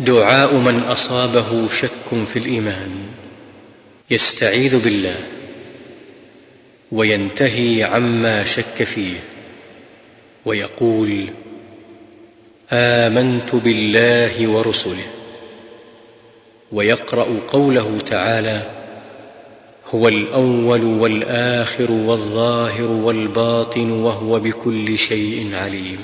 دعاء من أصابه شك في الإيمان. يستعيذ بالله. وينتهي عما شك فيه. ويقول آمنت بالله ورسله. ويقرأ قوله تعالى هو الأول والآخر والظاهر والباطن وهو بكل شيء عليم.